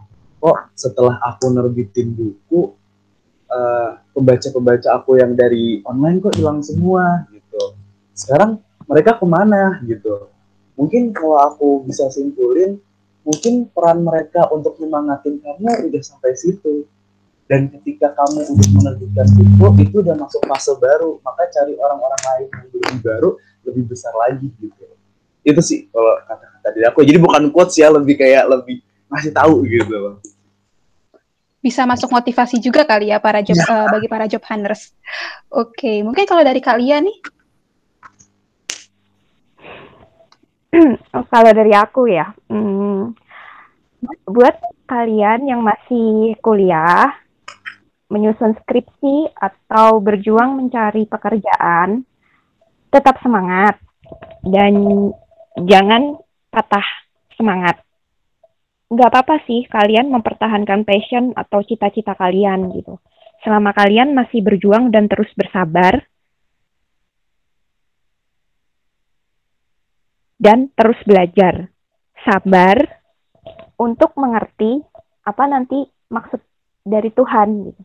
oh setelah aku nerbitin buku pembaca-pembaca uh, aku yang dari online kok hilang semua gitu. Sekarang mereka ke mana gitu. Mungkin kalau aku bisa simpulin mungkin peran mereka untuk menyemangatin kamu udah sampai situ. Dan ketika kamu udah menerbitkan buku itu udah masuk fase baru. Maka cari orang-orang lain yang lebih baru lebih besar lagi gitu. Itu sih kalau kata-kata dari aku jadi bukan quotes ya lebih kayak lebih masih tahu gitu bisa masuk motivasi juga kali ya para job ya. uh, bagi para job hunters. Oke, okay. mungkin kalau dari kalian nih Oh, kalau dari aku ya, hmm, buat kalian yang masih kuliah, menyusun skripsi atau berjuang mencari pekerjaan, tetap semangat dan jangan patah semangat. Gak apa-apa sih kalian mempertahankan passion atau cita-cita kalian gitu. Selama kalian masih berjuang dan terus bersabar, dan terus belajar. Sabar untuk mengerti apa nanti maksud dari Tuhan gitu.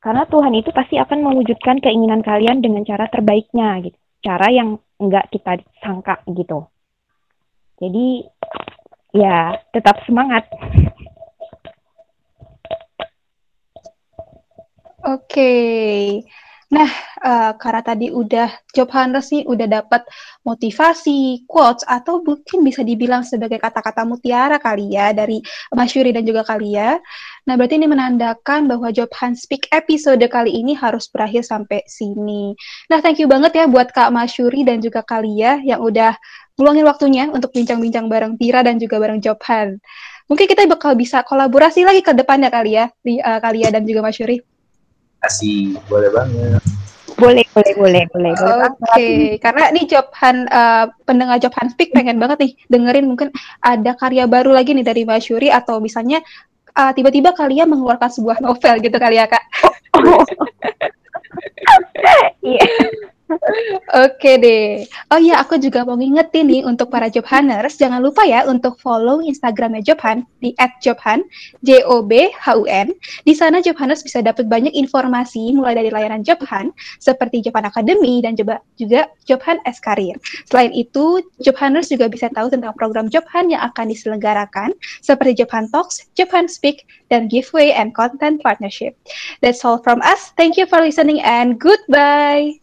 Karena Tuhan itu pasti akan mewujudkan keinginan kalian dengan cara terbaiknya gitu. Cara yang enggak kita sangka gitu. Jadi ya tetap semangat. Oke. Okay. Nah, uh, karena tadi udah job hunters nih udah dapat motivasi, quotes atau mungkin bisa dibilang sebagai kata-kata mutiara kali ya dari Mas Yuri dan juga kali ya. Nah, berarti ini menandakan bahwa job hunt speak episode kali ini harus berakhir sampai sini. Nah, thank you banget ya buat Kak Mas Yuri dan juga Kalia yang udah meluangin waktunya untuk bincang-bincang bareng Tira dan juga bareng job hunt. Mungkin kita bakal bisa kolaborasi lagi ke depannya kali ya, di, uh, Kalia dan juga Mas Yuri kasih boleh banget. Boleh boleh boleh boleh oke okay. karena nih Jobhan uh, pendengar Jobhan Speak pengen banget nih dengerin mungkin ada karya baru lagi nih dari Mbak Syuri atau misalnya uh, tiba-tiba kalian mengeluarkan sebuah novel gitu kali ya kak. Iya Oke deh. Oh iya, aku juga mau ngingetin nih untuk para job hunters, jangan lupa ya untuk follow Instagramnya Jobhan di @jobhan, J O B H U N. Di sana job hunters bisa dapat banyak informasi mulai dari layanan Jobhan seperti Jobhan Academy dan juga juga Jobhan S Career. Selain itu, job hunters juga bisa tahu tentang program Jobhan yang akan diselenggarakan seperti Jobhan Talks, Jobhan Speak, dan giveaway and content partnership. That's all from us. Thank you for listening and goodbye.